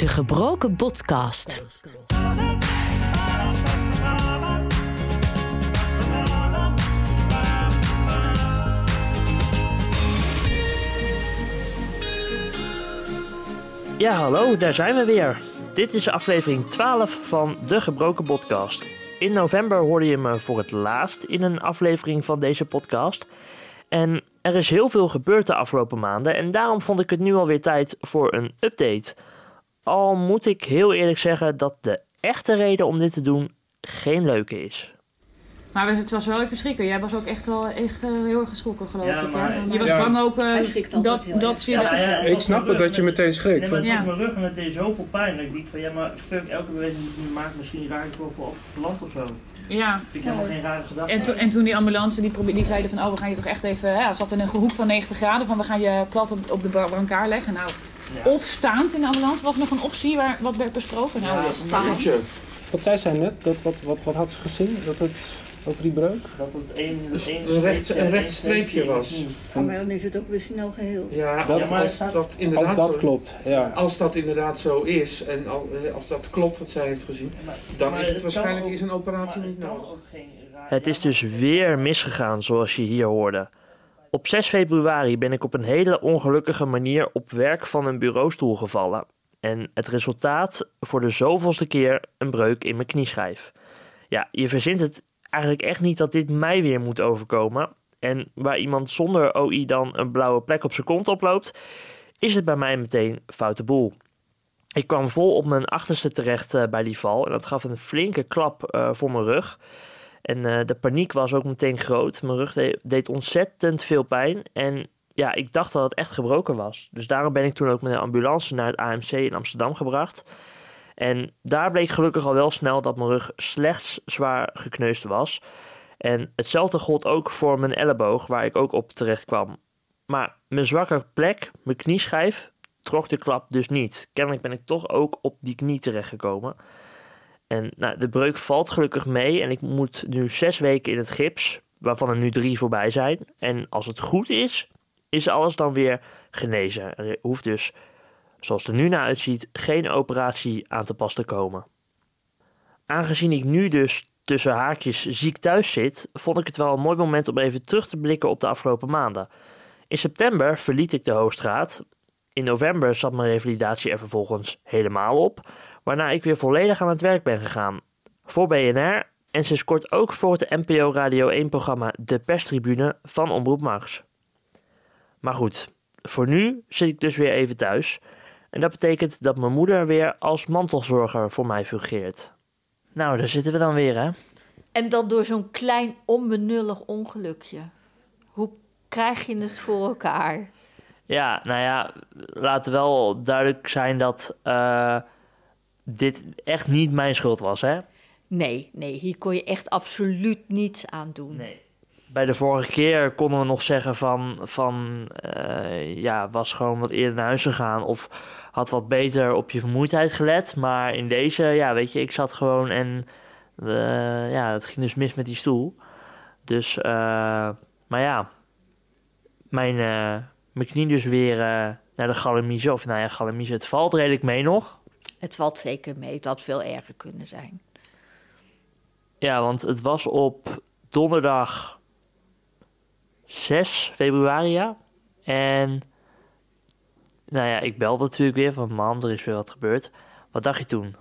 De Gebroken Podcast. Ja, hallo, daar zijn we weer. Dit is aflevering 12 van De Gebroken Podcast. In november hoorde je me voor het laatst in een aflevering van deze podcast. En er is heel veel gebeurd de afgelopen maanden en daarom vond ik het nu alweer tijd voor een update. Al moet ik heel eerlijk zeggen dat de echte reden om dit te doen geen leuke is. Maar het was wel even schrikken. Jij was ook echt wel echt, eh, heel erg geschrokken, geloof Ja, ik. Hè? Je was Ja. bang ook eh, dat, dat ze je... Ja, Ik snap het dat je meteen schrikt. Nee, maar het mijn rug en het deed zoveel pijn dat ik dacht van ja, maar fuck, elke beweging die ik nu maak, misschien raak ik wel voor op het land of zo. Ja. Vind ik helemaal geen rare gedachte. En, to- en toen die ambulance, die, probeerde, die zeiden van, oh, we gaan je toch echt even... Hè, hij zat in een hoek van 90 graden, van we gaan je plat op, op de brancard leggen. Nou, Ja. of staand in de ambulance, was nog een optie waar, wat werd besproken. Nou, Ja, dat- Staand. Wat zei zij net? Dat, wat, wat, wat had ze gezien? Dat het over die breuk? Dat het één, Dus een recht- een recht één streepje in de was. Oh, maar dan is het ook weer snel geheel. Ja, Dat- als, maar als dat Als inderdaad dat zo, klopt, ja. als dat inderdaad zo is en al- eh, als dat klopt wat zij heeft gezien, dan maar is het waarschijnlijk ook- is een operatie niet nodig. Het is dus weer misgegaan, zoals je hier hoorde. Op 6 februari ben ik op een hele ongelukkige manier op werk van een bureaustoel gevallen. En het resultaat voor de zoveelste keer een breuk in mijn knieschijf. Ja, je verzint het eigenlijk echt niet dat dit mij weer moet overkomen. En waar iemand zonder OI dan een blauwe plek op zijn kont oploopt, is het bij mij meteen foute boel. Ik kwam vol op mijn achterste terecht eh, bij die val en dat gaf een flinke klap eh, voor mijn rug. En eh, de paniek was ook meteen groot. Mijn rug de- deed ontzettend veel pijn. En ja, ik dacht dat het echt gebroken was. Dus daarom ben ik toen ook met een ambulance naar het AMC in Amsterdam gebracht. En daar bleek gelukkig al wel snel dat mijn rug slechts zwaar gekneusd was. En hetzelfde gold ook voor mijn elleboog, waar ik ook op terecht kwam. Maar mijn zwakke plek, mijn knieschijf, trok de klap dus niet. Kennelijk ben ik toch ook op die knie terechtgekomen. En nou, de breuk valt gelukkig mee en ik moet nu zes weken in het gips, waarvan er nu drie voorbij zijn. En als het goed is, is alles dan weer genezen. Er hoeft dus, zoals het er nu naar uitziet, geen operatie aan te pas te komen. Aangezien ik nu dus tussen haakjes ziek thuis zit, vond ik het wel een mooi moment om even terug te blikken op de afgelopen maanden. In september verliet ik de Hoogstraat. In november zat mijn revalidatie er vervolgens helemaal op waarna ik weer volledig aan het werk ben gegaan. Voor BNR en sinds kort ook voor het NPO Radio 1-programma De Perstribune van Omroep Max. Maar goed, voor nu zit ik dus weer even thuis. En dat betekent dat mijn moeder weer als mantelzorger voor mij fungeert. Nou, daar zitten we dan weer, hè? En dan door zo'n klein onbenullig ongelukje. Hoe krijg je het voor elkaar? Ja, nou ja, laat wel duidelijk zijn dat eh, dit echt niet mijn schuld was, hè? Nee, nee, hier kon je echt absoluut niets aan doen. Nee. Bij de vorige keer konden we nog zeggen van, van eh, ja, was gewoon wat eerder naar huis gegaan of had wat beter op je vermoeidheid gelet. Maar in deze, ja, weet je, ik zat gewoon en eh, ja, het ging dus mis met die stoel. Dus, eh, maar ja, mijn, mijn knie dus weer naar de galamiezen. Of nou ja, galamiezen, het valt redelijk mee nog. Het valt zeker mee, het had veel erger kunnen zijn. Ja, want het was op donderdag 6 februari, ja. En nou ja, ik belde natuurlijk weer van man, er is weer wat gebeurd. Wat dacht je toen?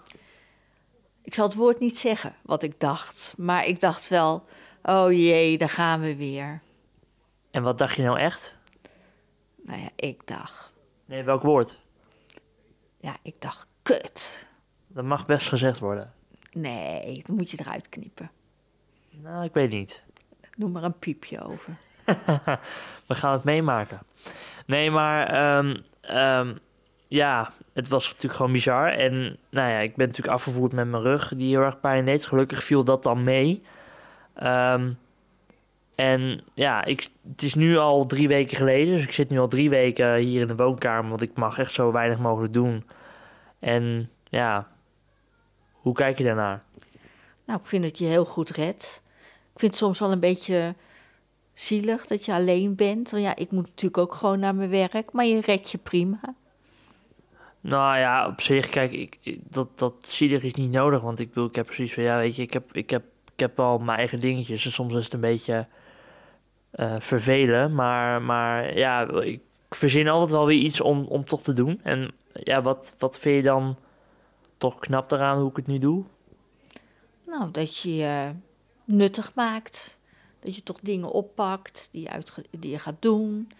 Ik zal het woord niet zeggen wat ik dacht, maar ik dacht wel, oh jee, daar gaan we weer. En wat dacht je nou echt? Nou ja, ik dacht, Nee, welk woord? ja, ik dacht, kut. Dat mag best gezegd worden. Nee, dat moet je eruit knippen. Nou, ik weet niet. Doe maar een piepje over. We gaan het meemaken. Nee, maar ehm, ehm, ja, het was natuurlijk gewoon bizar. En nou ja, ik ben natuurlijk afgevoerd met mijn rug die heel erg pijn deed. Gelukkig viel dat dan mee. Ehm, en ja, ik, het is nu al drie weken geleden. Dus ik zit nu al drie weken hier in de woonkamer. Want ik mag echt zo weinig mogelijk doen. En ja, hoe kijk je daarnaar? Nou, ik vind dat je heel goed redt. Ik vind het soms wel een beetje zielig dat je alleen bent. Want ja, ik moet natuurlijk ook gewoon naar mijn werk, maar je redt je prima. Nou ja, op zich, kijk, ik, ik- dat, dat zielig is niet nodig. Want ik bedoel, ik heb precies van, ja, weet je, ik heb, ik heb, ik heb wel mijn eigen dingetjes. En soms is het een beetje eh vervelen. Maar, maar ja, ik verzin altijd wel weer iets om, om toch te doen. En ja, wat, wat vind je dan toch knap eraan hoe ik het nu doe? Nou, dat je je nuttig maakt. Dat je toch dingen oppakt die die je gaat doen.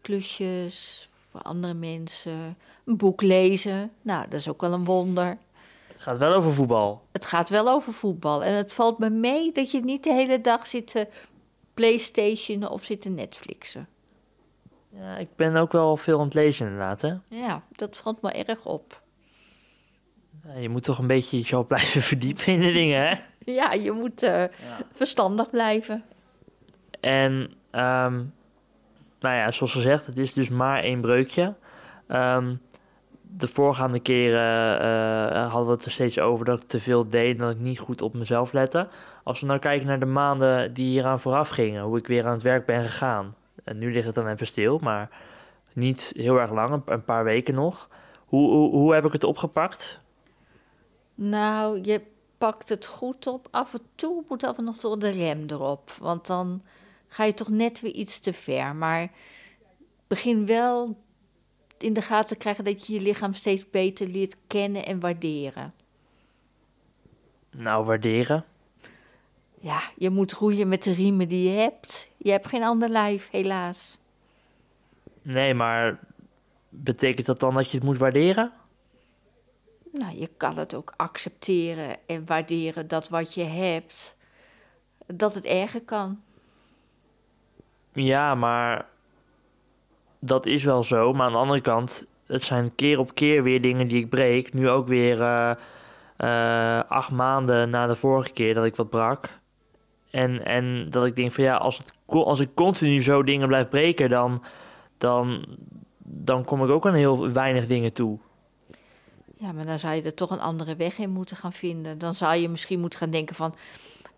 Klusjes voor andere mensen. Een boek lezen. Nou, dat is ook wel een wonder. Het gaat wel over voetbal. Het gaat wel over voetbal. En het valt me mee dat je niet de hele dag zit te playstationen of zit te Netflixen. Ja, ik ben ook wel veel aan het lezen inderdaad, hè. Ja, dat valt me erg op. Ja, Je moet toch een beetje jezelf blijven verdiepen in de dingen, hè. Ja, je moet eh, verstandig blijven. En, ehm, nou ja, zoals gezegd, het is dus maar één breukje. Ehm, de voorgaande keren eh, hadden we het er steeds over dat ik te veel deed en dat ik niet goed op mezelf lette. Als we nou kijken naar de maanden die hieraan vooraf gingen, hoe ik weer aan het werk ben gegaan. En nu ligt het dan even stil, maar niet heel erg lang, een- paar weken nog. Hoe, hoe, hoe heb ik het opgepakt? Nou, je pakt het goed op. Af en toe moet af en nog door de rem erop. Want dan ga je toch net weer iets te ver. Maar begin wel in de gaten te krijgen dat je je lichaam steeds beter leert kennen en waarderen. Nou, waarderen. Ja, je moet groeien met de riemen die je hebt. Je hebt geen ander lijf, helaas. Nee, maar betekent dat dan dat je het moet waarderen? Nou, je kan het ook accepteren en waarderen dat wat je hebt, dat het erger kan. Ja, maar dat is wel zo. Maar aan de andere kant, het zijn keer op keer weer dingen die ik breek. Nu ook weer eh, eh, acht maanden na de vorige keer dat ik wat brak. En, en dat ik denk van ja, als, als ik continu zo dingen blijf breken, dan, dan, dan kom ik ook aan heel weinig dingen toe. Ja, maar dan zou je er toch een andere weg in moeten gaan vinden. Dan zou je misschien moeten gaan denken van...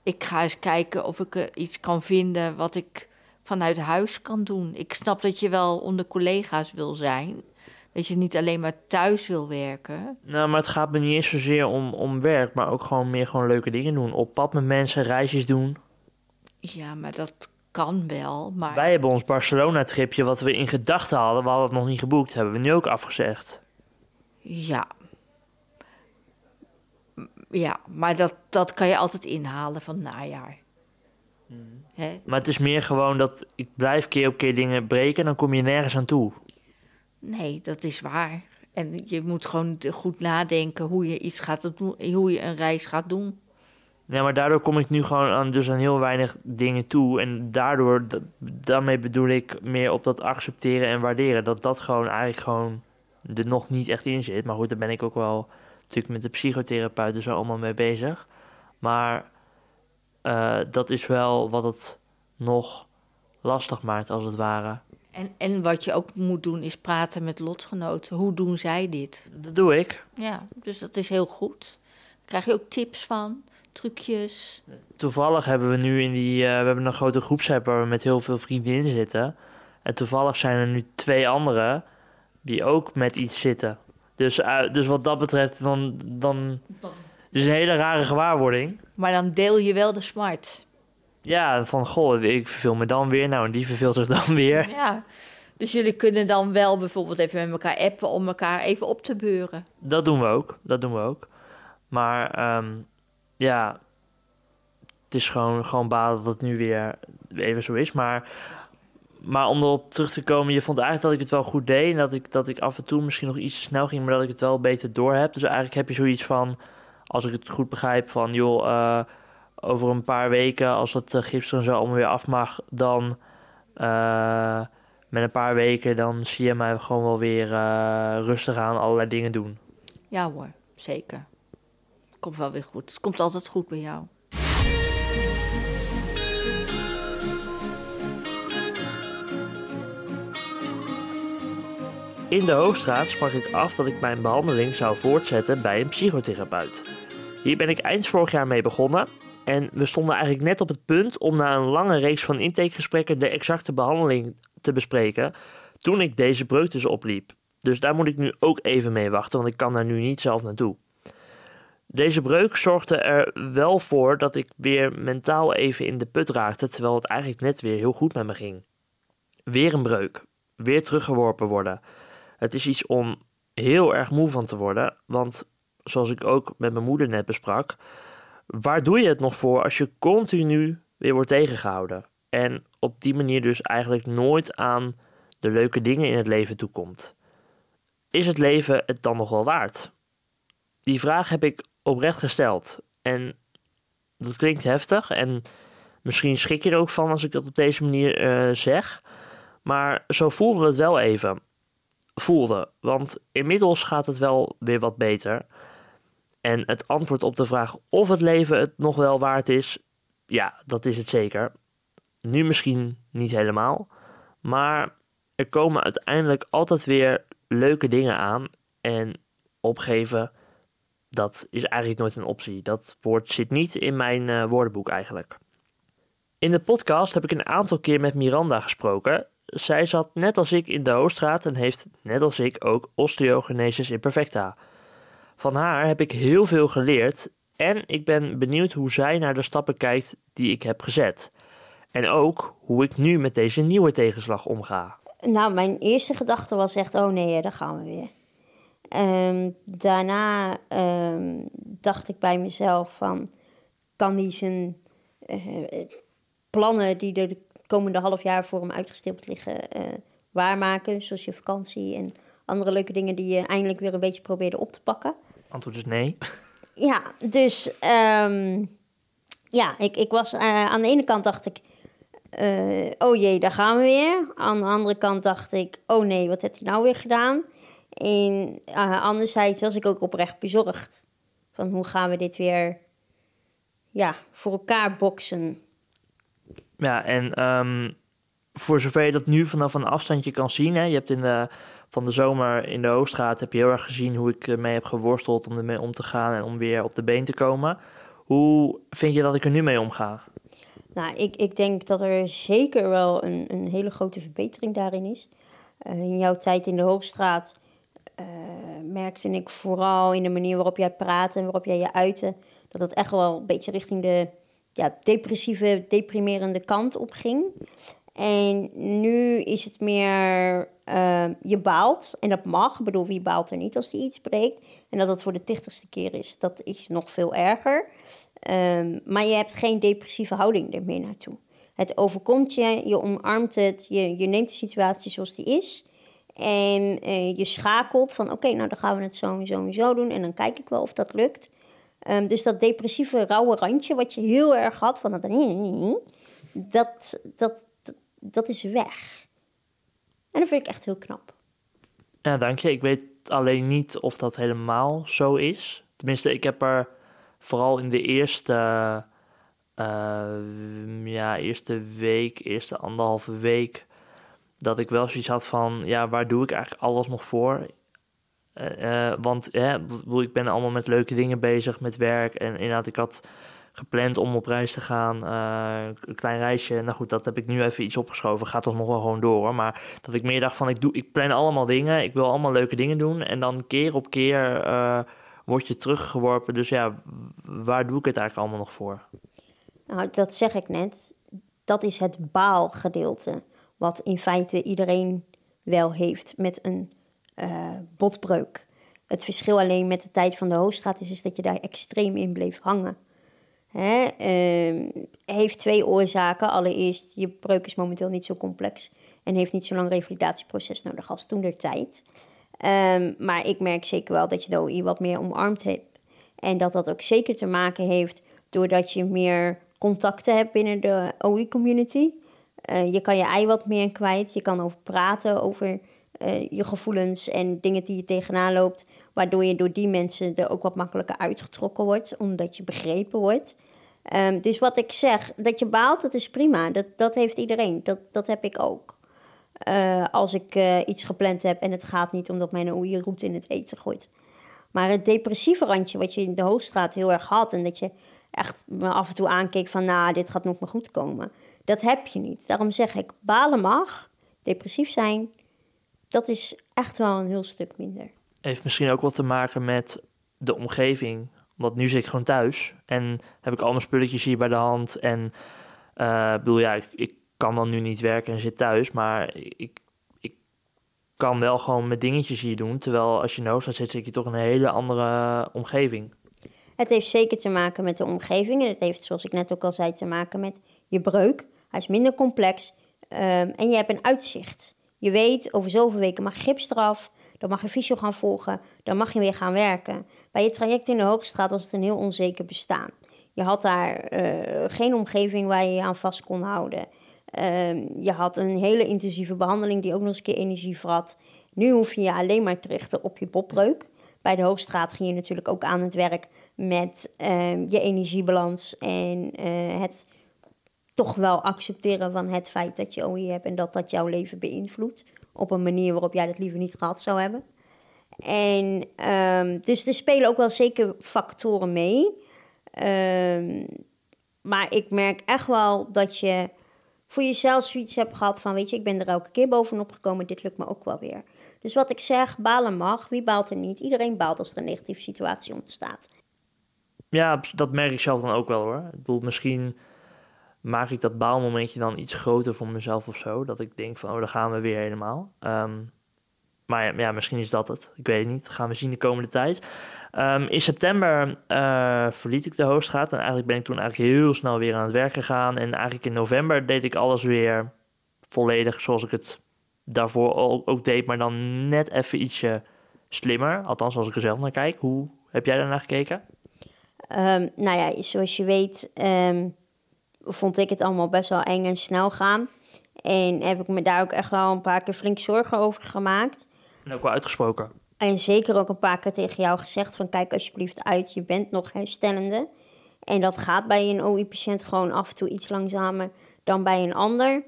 ik ga eens kijken of ik er iets kan vinden wat ik vanuit huis kan doen. Ik snap dat je wel onder collega's wil zijn. Dat je niet alleen maar thuis wil werken. Nou, maar het gaat me niet eens zozeer om, om werk, maar ook gewoon meer gewoon leuke dingen doen. Op pad met mensen, reisjes doen. Ja, maar dat kan wel. Maar Wij hebben ons Barcelona-tripje, wat we in gedachten hadden, we hadden het nog niet geboekt, hebben we nu ook afgezegd. ja. Ja, maar dat, dat kan je altijd inhalen van najaar. Hè? Maar het is meer gewoon dat ik blijf keer op keer dingen breken en dan kom je nergens aan toe. Nee, dat is waar. En je moet gewoon goed nadenken hoe je iets gaat doen, hoe je een reis gaat doen. Ja, maar daardoor kom ik nu gewoon aan, dus aan heel weinig dingen toe. En daardoor, daarmee bedoel ik meer op dat accepteren en waarderen. Dat dat gewoon eigenlijk gewoon er nog niet echt in zit. Maar goed, daar ben ik ook wel natuurlijk met de psychotherapeuten zo allemaal mee bezig. Maar eh, dat is wel wat het nog lastig maakt, als het ware. En, en wat je ook moet doen is praten met lotgenoten. Hoe doen zij dit? Dat doe ik. Ja, dus dat is heel goed. Daar krijg je ook tips van, trucjes. Toevallig hebben we nu in die... eh, we hebben een grote groepsapp waar we met heel veel vriendinnen zitten. En toevallig zijn er nu twee anderen die ook met iets zitten. Dus, eh, dus wat dat betreft, dan... dan het is een hele rare gewaarwording. Maar dan deel je wel de smart. Ja, van goh, ik verveel me dan weer. Nou, en die verveelt zich dan weer. Ja. Dus jullie kunnen dan wel bijvoorbeeld even met elkaar appen om elkaar even op te beuren. Dat doen we ook. Dat doen we ook. Maar ehm, ja, het is gewoon, gewoon balen dat het nu weer even zo is. Maar, maar om erop terug te komen, je vond eigenlijk dat ik het wel goed deed. En dat ik, dat ik af en toe misschien nog iets te snel ging, maar dat ik het wel beter door heb. Dus eigenlijk heb je zoiets van, als ik het goed begrijp, van joh, eh, over een paar weken, als het uh, gips en zo allemaal weer af mag, dan eh, met een paar weken, dan zie je mij gewoon wel weer eh, rustig aan allerlei dingen doen. Ja hoor, zeker. Komt wel weer goed. Het komt altijd goed bij jou. In de Hoogstraat sprak ik af dat ik mijn behandeling zou voortzetten bij een psychotherapeut. Hier ben ik eind vorig jaar mee begonnen en we stonden eigenlijk net op het punt om na een lange reeks van intakegesprekken de exacte behandeling te bespreken toen ik deze breuk dus opliep. Dus daar moet ik nu ook even mee wachten, want ik kan daar nu niet zelf naartoe. Deze breuk zorgde er wel voor dat ik weer mentaal even in de put raakte, terwijl het eigenlijk net weer heel goed met me ging. Weer een breuk, weer teruggeworpen worden. Het is iets om heel erg moe van te worden, want zoals ik ook met mijn moeder net besprak, waar doe je het nog voor als je continu weer wordt tegengehouden? En op die manier dus eigenlijk nooit aan de leuke dingen in het leven toekomt. Is het leven het dan nog wel waard? Die vraag heb ik oprecht gesteld. En dat klinkt heftig en misschien schrik je er ook van als ik dat op deze manier eh, zeg. Maar zo voelde het wel even. Voelde, want inmiddels gaat het wel weer wat beter. En het antwoord op de vraag of het leven het nog wel waard is, ja, dat is het zeker. Nu misschien niet helemaal, maar er komen uiteindelijk altijd weer leuke dingen aan. En opgeven, dat is eigenlijk nooit een optie. Dat woord zit niet in mijn uh, woordenboek eigenlijk. In de podcast heb ik een aantal keer met Miranda gesproken. Zij zat net als ik in de Hoogstraat en heeft net als ik ook osteogenesis imperfecta. Van haar heb ik heel veel geleerd en ik ben benieuwd hoe zij naar de stappen kijkt die ik heb gezet. En ook hoe ik nu met deze nieuwe tegenslag omga. Nou, mijn eerste gedachte was echt, oh nee, daar gaan we weer. Um, daarna um, dacht ik bij mezelf van, kan die zijn uh, plannen die er de komende half jaar voor hem uitgestippeld liggen uh, waarmaken, zoals je vakantie en andere leuke dingen die je eindelijk weer een beetje probeerde op te pakken. Antwoord is nee. Ja, dus um, ja, ik, ik was uh, aan de ene kant dacht ik, uh, oh jee, daar gaan we weer. Aan de andere kant dacht ik, oh nee, wat heeft hij nou weer gedaan? En uh, anderzijds was ik ook oprecht bezorgd. Van hoe gaan we dit weer ja, voor elkaar boksen? Ja, en um, voor zover je dat nu vanaf een afstandje kan zien, hè, je hebt in de, van de zomer in de Hoogstraat heb je heel erg gezien hoe ik mee heb geworsteld om ermee om te gaan en om weer op de been te komen. Hoe vind je dat ik er nu mee omga? Nou, ik, ik denk dat er zeker wel een, een hele grote verbetering daarin is. Uh, in jouw tijd in de Hoogstraat uh, merkte ik vooral in de manier waarop jij praatte en waarop jij je uitte, dat het echt wel een beetje richting de ja, depressieve, deprimerende kant op ging. En nu is het meer, uh, je baalt en dat mag. Ik bedoel, wie baalt er niet als die iets breekt? En dat dat voor de tichtigste keer is, dat is nog veel erger. Um, maar je hebt geen depressieve houding er meer naartoe. Het overkomt je, je omarmt het, je, je neemt de situatie zoals die is. En uh, je schakelt van oké, nou dan gaan we het zo en zo en zo doen. En dan kijk ik wel of dat lukt. Um, dus dat depressieve rauwe randje wat je heel erg had van. Dat, dat, dat, is weg. En dat vind ik echt heel knap. Ja, dank je. Ik weet alleen niet of dat helemaal zo is. Tenminste, ik heb er vooral in de eerste, uh, ja, eerste week, eerste anderhalve week, dat ik wel zoiets had van, ja, waar doe ik eigenlijk alles nog voor? Uh, uh, want ja, ik ben allemaal met leuke dingen bezig, met werk. En inderdaad, ik had gepland om op reis te gaan. Uh, een klein reisje. Nou goed, dat heb ik nu even iets opgeschoven. Gaat toch nog wel gewoon door hoor. Maar dat ik meer dacht van, ik, doe, ik plan allemaal dingen. Ik wil allemaal leuke dingen doen. En dan keer op keer word je teruggeworpen. Dus ja, waar doe ik het eigenlijk allemaal nog voor? Nou, dat zeg ik net. Dat is het baalgedeelte. Wat in feite iedereen wel heeft met een uh, botbreuk. Het verschil alleen met de tijd van de Hoogstraat is, is dat je daar extreem in bleef hangen. Hè? Uh, heeft twee oorzaken. Allereerst, je breuk is momenteel niet zo complex en heeft niet zo lang revalidatieproces nodig als toen der tijd. Um, maar ik merk zeker wel dat je de OI wat meer omarmd hebt. En dat dat ook zeker te maken heeft doordat je meer contacten hebt binnen de OI-community. Uh, je kan je ei wat meer kwijt. Je kan over praten, over uh, je gevoelens en dingen die je tegenaan loopt. Waardoor je door die mensen er ook wat makkelijker uitgetrokken wordt, omdat je begrepen wordt. Um, dus wat ik zeg, dat je baalt, dat is prima. Dat, dat heeft iedereen. Dat, dat heb ik ook. Uh, als ik uh, iets gepland heb en het gaat niet omdat mijn OI route in het eten gooit. Maar het depressieve randje wat je in de Hoogstraat heel erg had... en dat je echt me af en toe aankeek van... nou, dit gaat nog maar goed komen. Dat heb je niet. Daarom zeg ik, balen mag, depressief zijn... dat is echt wel een heel stuk minder. Heeft misschien ook wat te maken met de omgeving. Want nu zit ik gewoon thuis en heb ik al mijn spulletjes hier bij de hand. En uh, bedoel, ja, ik, ik, kan dan nu niet werken en zit thuis, maar ik, ik kan wel gewoon mijn dingetjes hier doen. Terwijl als je in hoofdstad zit, zit je toch in een hele andere omgeving. Het heeft zeker te maken met de omgeving en het heeft, zoals ik net ook al zei, te maken met je breuk. Hij is minder complex um, en je hebt een uitzicht. Je weet, over zoveel weken mag gips eraf, dan mag je fysio gaan volgen, dan mag je weer gaan werken. Bij je traject in de Hoogstraat was het een heel onzeker bestaan. Je had daar uh, geen omgeving waar je je aan vast kon houden. Uh, je had een hele intensieve behandeling die ook nog eens een keer energie vrat. Nu hoef je je alleen maar te richten op je botbreuk. Bij de Hoogstraat ging je natuurlijk ook aan het werk met uh, je energiebalans en eh, het toch wel accepteren van het feit dat je OI hebt en dat dat jouw leven beïnvloedt op een manier waarop jij dat liever niet gehad zou hebben. En um, dus er spelen ook wel zeker factoren mee. Um, maar ik merk echt wel dat je voor jezelf zoiets hebt gehad van, weet je, ik ben er elke keer bovenop gekomen, dit lukt me ook wel weer. Dus wat ik zeg, balen mag, wie baalt er niet? Iedereen baalt als er een negatieve situatie ontstaat. Ja, dat merk ik zelf dan ook wel hoor. Ik bedoel, misschien maak ik dat baalmomentje dan iets groter voor mezelf of zo. Dat ik denk van, oh, daar gaan we weer helemaal. Um, maar ja, misschien is dat het. Ik weet het niet. Dat gaan we zien de komende tijd. Um, in september uh, verliet ik de Hoogstraat. En eigenlijk ben ik toen eigenlijk heel snel weer aan het werk gegaan. En eigenlijk in november deed ik alles weer volledig zoals ik het daarvoor ook, deed. Maar dan net even ietsje slimmer. Althans, als ik er zelf naar kijk. Hoe heb jij daarnaar gekeken? Um, nou ja, zoals je weet vond ik het allemaal best wel eng en snel gaan. En heb ik me daar ook echt wel een paar keer flink zorgen over gemaakt. En ook wel uitgesproken. En zeker ook een paar keer tegen jou gezegd van kijk alsjeblieft uit, je bent nog herstellende. En dat gaat bij een OI-patiënt gewoon af en toe iets langzamer dan bij een ander.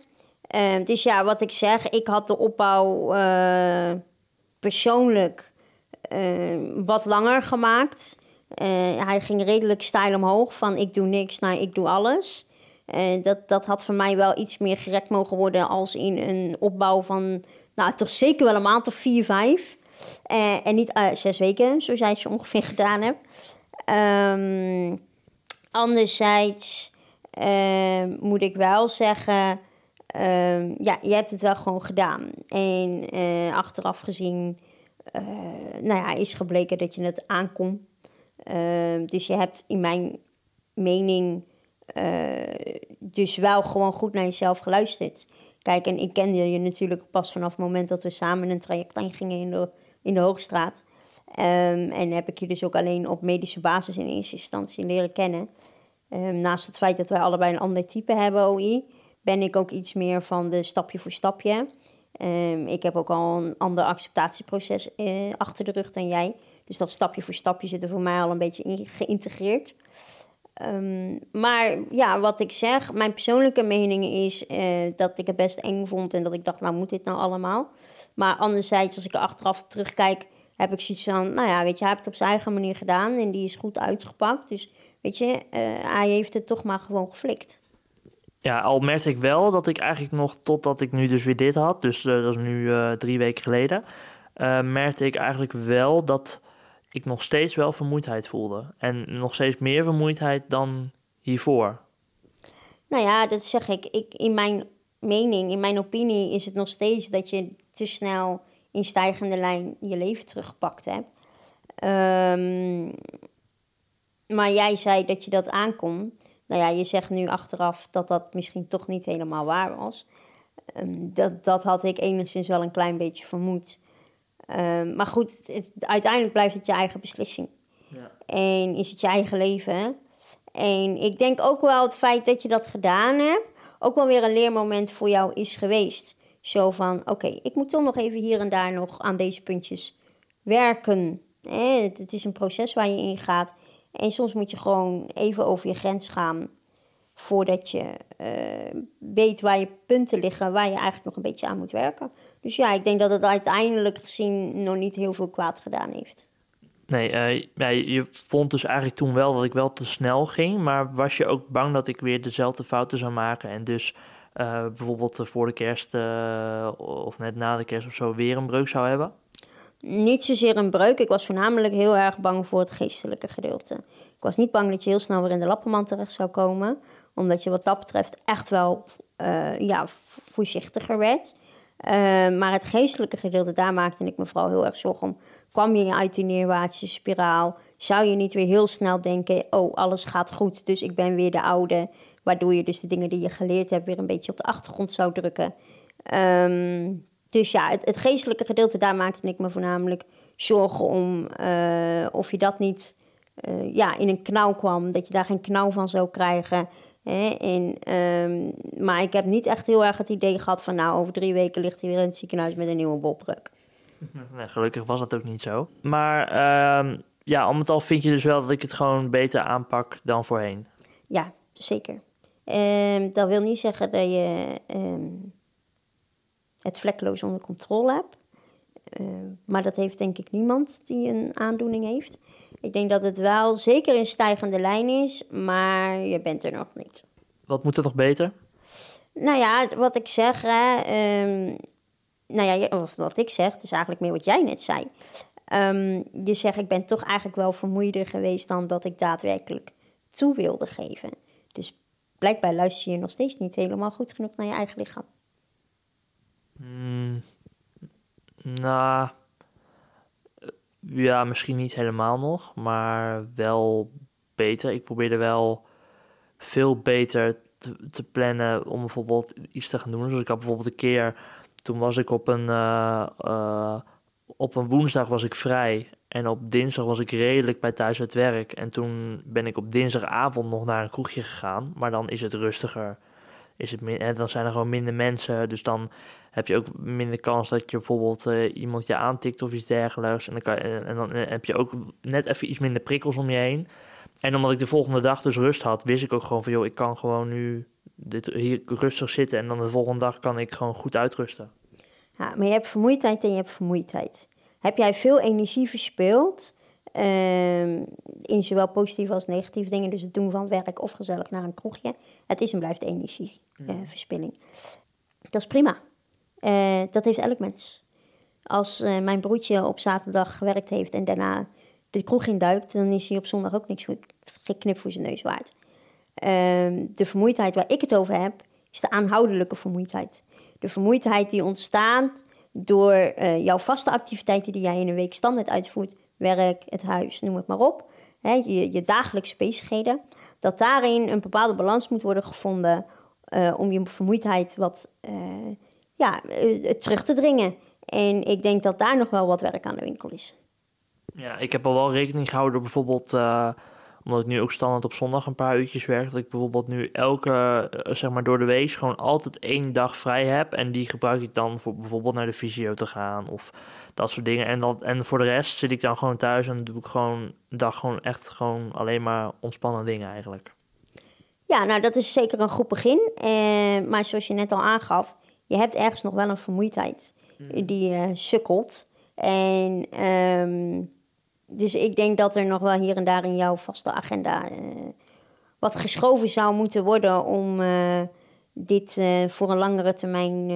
Uh, dus ja, wat ik zeg, ik had de opbouw uh, persoonlijk uh, wat langer gemaakt. hij ging redelijk stijl omhoog van ik doe niks naar ik doe alles. Dat, dat had voor mij wel iets meer gerekt mogen worden als in een opbouw van, nou toch zeker wel een maand of vier, vijf. Uh, en niet uh, zes weken, zoals jij het ongeveer gedaan hebt. Um, anderzijds uh, moet ik wel zeggen, um, ja, je hebt het wel gewoon gedaan. En eh, achteraf gezien, nou ja, is gebleken dat je het aankomt. Ehm, dus je hebt in mijn mening dus wel gewoon goed naar jezelf geluisterd. Kijk, en ik kende je natuurlijk pas vanaf het moment dat we samen een traject gingen in de in de Hoogstraat. Um, en heb ik je dus ook alleen op medische basis in eerste instantie leren kennen. Um, naast het feit dat wij allebei een ander type hebben, OI, ben ik ook iets meer van de stapje voor stapje. Um, ik heb ook al een ander acceptatieproces uh, achter de rug dan jij. Dus dat stapje voor stapje zit er voor mij al een beetje in, geïntegreerd. Um, maar ja, wat ik zeg, mijn persoonlijke mening is uh, dat ik het best eng vond en dat ik dacht, nou moet dit nou allemaal? Maar anderzijds, als ik er achteraf terugkijk, heb ik zoiets van, nou ja, weet je, hij heeft het op zijn eigen manier gedaan en die is goed uitgepakt. Dus weet je, uh, hij heeft het toch maar gewoon geflikt. Ja, al merkte ik wel dat ik eigenlijk nog, totdat ik nu dus weer dit had, dus uh, dat is nu drie weken geleden, merkte ik eigenlijk wel dat ik nog steeds wel vermoeidheid voelde. En nog steeds meer vermoeidheid dan hiervoor. Nou ja, dat zeg ik. ik in mijn mening, in mijn opinie, is het nog steeds dat je te snel in stijgende lijn je leven teruggepakt hebt. Um, maar jij zei dat je dat aankon. Nou ja, je zegt nu achteraf dat dat misschien toch niet helemaal waar was. Um, dat, dat had ik enigszins wel een klein beetje vermoed. Um, maar goed, het, uiteindelijk blijft het je eigen beslissing. Ja. En is het je eigen leven. En ik denk ook wel het feit dat je dat gedaan hebt, ook wel weer een leermoment voor jou is geweest. Zo van, oké, ik moet toch nog even hier en daar nog aan deze puntjes werken. Eh, het, het, is een proces waar je in gaat. En soms moet je gewoon even over je grens gaan. Voordat je uh, weet waar je punten liggen, waar je eigenlijk nog een beetje aan moet werken. Dus ja, ik denk dat het uiteindelijk gezien nog niet heel veel kwaad gedaan heeft. Nee, uh, ja, je vond dus eigenlijk toen wel dat ik wel te snel ging. Maar was je ook bang dat ik weer dezelfde fouten zou maken en dus eh, bijvoorbeeld eh, voor de kerst eh, of net na de kerst of zo weer een breuk zou hebben? Niet zozeer een breuk. Ik was voornamelijk heel erg bang voor het geestelijke gedeelte. Ik was niet bang dat je heel snel weer in de lappenmand terecht zou komen. Omdat je wat dat betreft echt wel eh, ja, voorzichtiger werd. Eh, maar het geestelijke gedeelte, daar maakte ik me vooral heel erg zorgen om. Kwam je uit die neerwaartse spiraal? Zou je niet weer heel snel denken, oh, alles gaat goed, dus ik ben weer de oude. Waardoor je dus de dingen die je geleerd hebt weer een beetje op de achtergrond zou drukken. Ehm, dus ja, het, geestelijke gedeelte, daar maakte ik me voornamelijk zorgen om. eh, of je dat niet ja, in een knauw kwam, dat je daar geen knauw van zou krijgen. Hè? En, ehm, maar ik heb niet echt heel erg het idee gehad van, nou, over drie weken ligt hij weer in het ziekenhuis met een nieuwe botbruk. Nee, gelukkig was dat ook niet zo. Maar ehm, ja, al met al vind je dus wel dat ik het gewoon beter aanpak dan voorheen. Ja, zeker. Ehm, dat wil niet zeggen dat je het vlekkeloos onder controle hebt. Ehm, maar dat heeft denk ik niemand die een aandoening heeft. Ik denk dat het wel zeker in stijgende lijn is, maar je bent er nog niet. Wat moet er nog beter? Nou ja, wat ik zeg, hè, ehm, nou ja, of wat ik zeg, het is eigenlijk meer wat jij net zei. Ehm, je zegt, ik ben toch eigenlijk wel vermoeider geweest dan dat ik daadwerkelijk toe wilde geven. Dus blijkbaar luister je nog steeds niet helemaal goed genoeg naar je eigen lichaam. Hmm, nou, ja, misschien niet helemaal nog, maar wel beter. Ik probeerde wel veel beter te, plannen om bijvoorbeeld iets te gaan doen. Dus ik had bijvoorbeeld een keer, toen was ik op een, eh, eh, op een woensdag was ik vrij en op dinsdag was ik redelijk bij thuis uit werk. En toen ben ik op dinsdagavond nog naar een kroegje gegaan, maar dan is het rustiger. Is het en dan zijn er gewoon minder mensen, dus dan heb je ook minder kans dat je bijvoorbeeld eh, iemand je aantikt of iets dergelijks. En dan, kan, je- en, en dan heb je ook net even iets minder prikkels om je heen. En omdat ik de volgende dag dus rust had, wist ik ook gewoon van... joh, ik kan gewoon nu dit, hier rustig zitten... en dan de volgende dag kan ik gewoon goed uitrusten. Ja, maar je hebt vermoeidheid en je hebt vermoeidheid. Heb jij veel energie verspeeld ehm, in zowel positieve als negatieve dingen, dus het doen van werk of gezellig naar een kroegje? Het is en blijft energieverspilling. dat is prima. Eh, dat heeft elk mens. Als eh, mijn broertje op zaterdag gewerkt heeft en daarna de kroeg induikt, dan is hij op zondag ook niks voor, geen knip voor zijn neus waard. Ehm, de vermoeidheid waar ik het over heb, is de aanhoudelijke vermoeidheid. De vermoeidheid die ontstaat door eh, jouw vaste activiteiten die jij in een week standaard uitvoert, werk, het huis, noem het maar op, je, je dagelijkse bezigheden, dat daarin een bepaalde balans moet worden gevonden om je vermoeidheid wat ja, eh, terug te dringen. En ik denk dat daar nog wel wat werk aan de winkel is. Ja, ik heb al wel rekening gehouden door bijvoorbeeld... eh, omdat ik nu ook standaard op zondag een paar uurtjes werk... dat ik bijvoorbeeld nu elke, eh, zeg maar door de week... gewoon altijd één dag vrij heb... en die gebruik ik dan voor bijvoorbeeld naar de fysio te gaan... of dat soort dingen. En, dat, en voor de rest zit ik dan gewoon thuis... en doe ik gewoon een dag gewoon echt gewoon alleen maar ontspannen dingen eigenlijk. Ja, nou dat is zeker een goed begin. Eh, maar zoals je net al aangaf, je hebt ergens nog wel een vermoeidheid die eh, sukkelt. En ehm, dus ik denk dat er nog wel hier en daar in jouw vaste agenda eh, wat geschoven zou moeten worden om eh, dit voor een langere termijn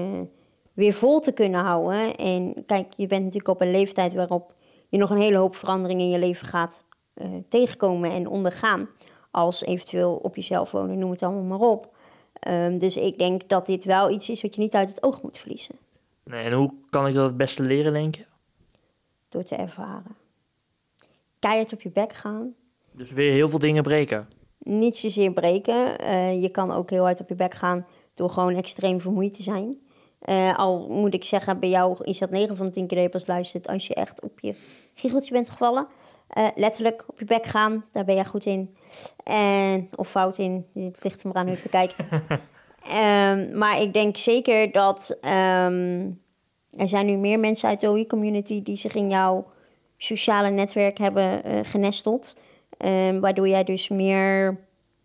weer vol te kunnen houden. En kijk, je bent natuurlijk op een leeftijd waarop je nog een hele hoop veranderingen in je leven gaat tegenkomen en ondergaan. Als eventueel op jezelf wonen, noem het allemaal maar op. Ehm, dus ik denk dat dit wel iets is wat je niet uit het oog moet verliezen Nee, en hoe kan ik dat het beste leren, denk je? door te ervaren. Keihard op je bek gaan, Dus weer heel veel dingen breken. niet zozeer breken. Eh, je kan ook heel hard op je bek gaan door gewoon extreem vermoeid te zijn. Eh, al moet ik zeggen, bij jou is dat 9 van de 10 keer dat je pas luistert als je echt op je giecheltje bent gevallen. Eh, letterlijk op je bek gaan, daar ben jij goed in. En, of fout in, het ligt er maar aan hoe je het bekijkt. Ehm, maar ik denk zeker dat ehm, er zijn nu meer mensen uit de OI-community die zich in jouw sociale netwerk hebben eh, genesteld. Ehm, waardoor jij dus meer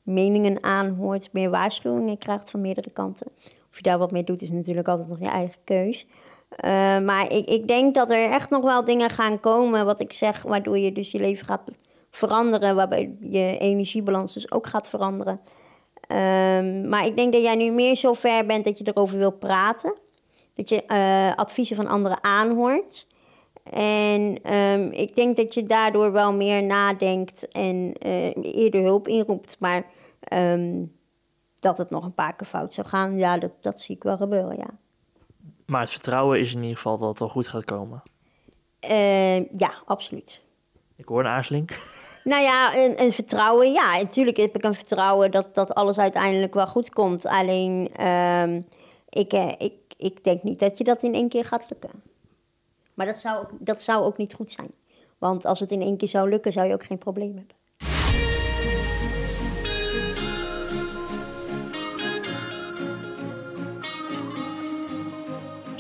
meningen aanhoort, meer waarschuwingen krijgt van meerdere kanten. Of je daar wat mee doet, is natuurlijk altijd nog je eigen keus. Eh, maar ik, ik denk dat er echt nog wel dingen gaan komen, wat ik zeg, waardoor je dus je leven gaat veranderen, waarbij je energiebalans dus ook gaat veranderen. Ehm, maar ik denk dat jij nu meer zo ver bent dat je erover wil praten. Dat je eh, adviezen van anderen aanhoort. En ehm, ik denk dat je daardoor wel meer nadenkt en eh, eerder hulp inroept. Maar ehm, dat het nog een paar keer fout zou gaan, ja, dat, dat zie ik wel gebeuren, ja. Maar het vertrouwen is in ieder geval dat het wel goed gaat komen. Ehm, ja, absoluut. Ik hoor een aarzeling. Nou ja, een, een vertrouwen. Ja, natuurlijk heb ik een vertrouwen dat, dat alles uiteindelijk wel goed komt. Alleen, ehm, ik, eh, ik, ik denk niet dat je dat in één keer gaat lukken. Maar dat zou, dat zou ook niet goed zijn. Want als het in één keer zou lukken, zou je ook geen probleem hebben.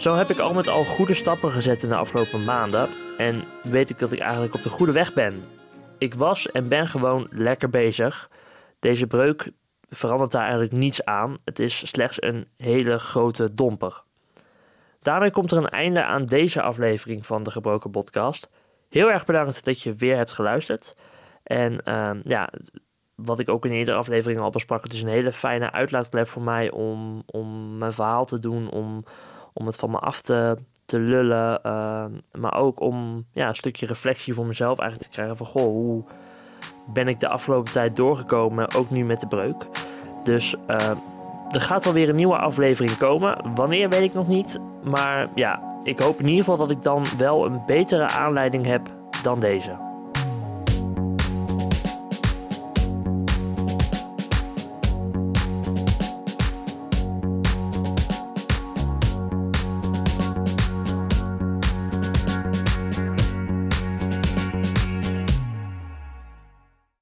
Zo heb ik al met al goede stappen gezet in de afgelopen maanden en weet ik dat ik eigenlijk op de goede weg ben. Ik was en ben gewoon lekker bezig. Deze breuk verandert daar eigenlijk niets aan. Het is slechts een hele grote domper. Daarmee komt er een einde aan deze aflevering van de Gebroken Podcast. Heel erg bedankt dat je weer hebt geluisterd. En uh, ja, wat ik ook in eerdere afleveringen al besprak, het is een hele fijne uitlaatklep voor mij om, om mijn verhaal te doen, om, om het van me af te, te lullen. Uh, maar ook om ja, een stukje reflectie voor mezelf eigenlijk te krijgen van goh, hoe ben ik de afgelopen tijd doorgekomen, ook nu met de breuk. Dus uh, er gaat wel weer een nieuwe aflevering komen. Wanneer weet ik nog niet. Maar ja, ik hoop in ieder geval dat ik dan wel een betere aanleiding heb dan deze.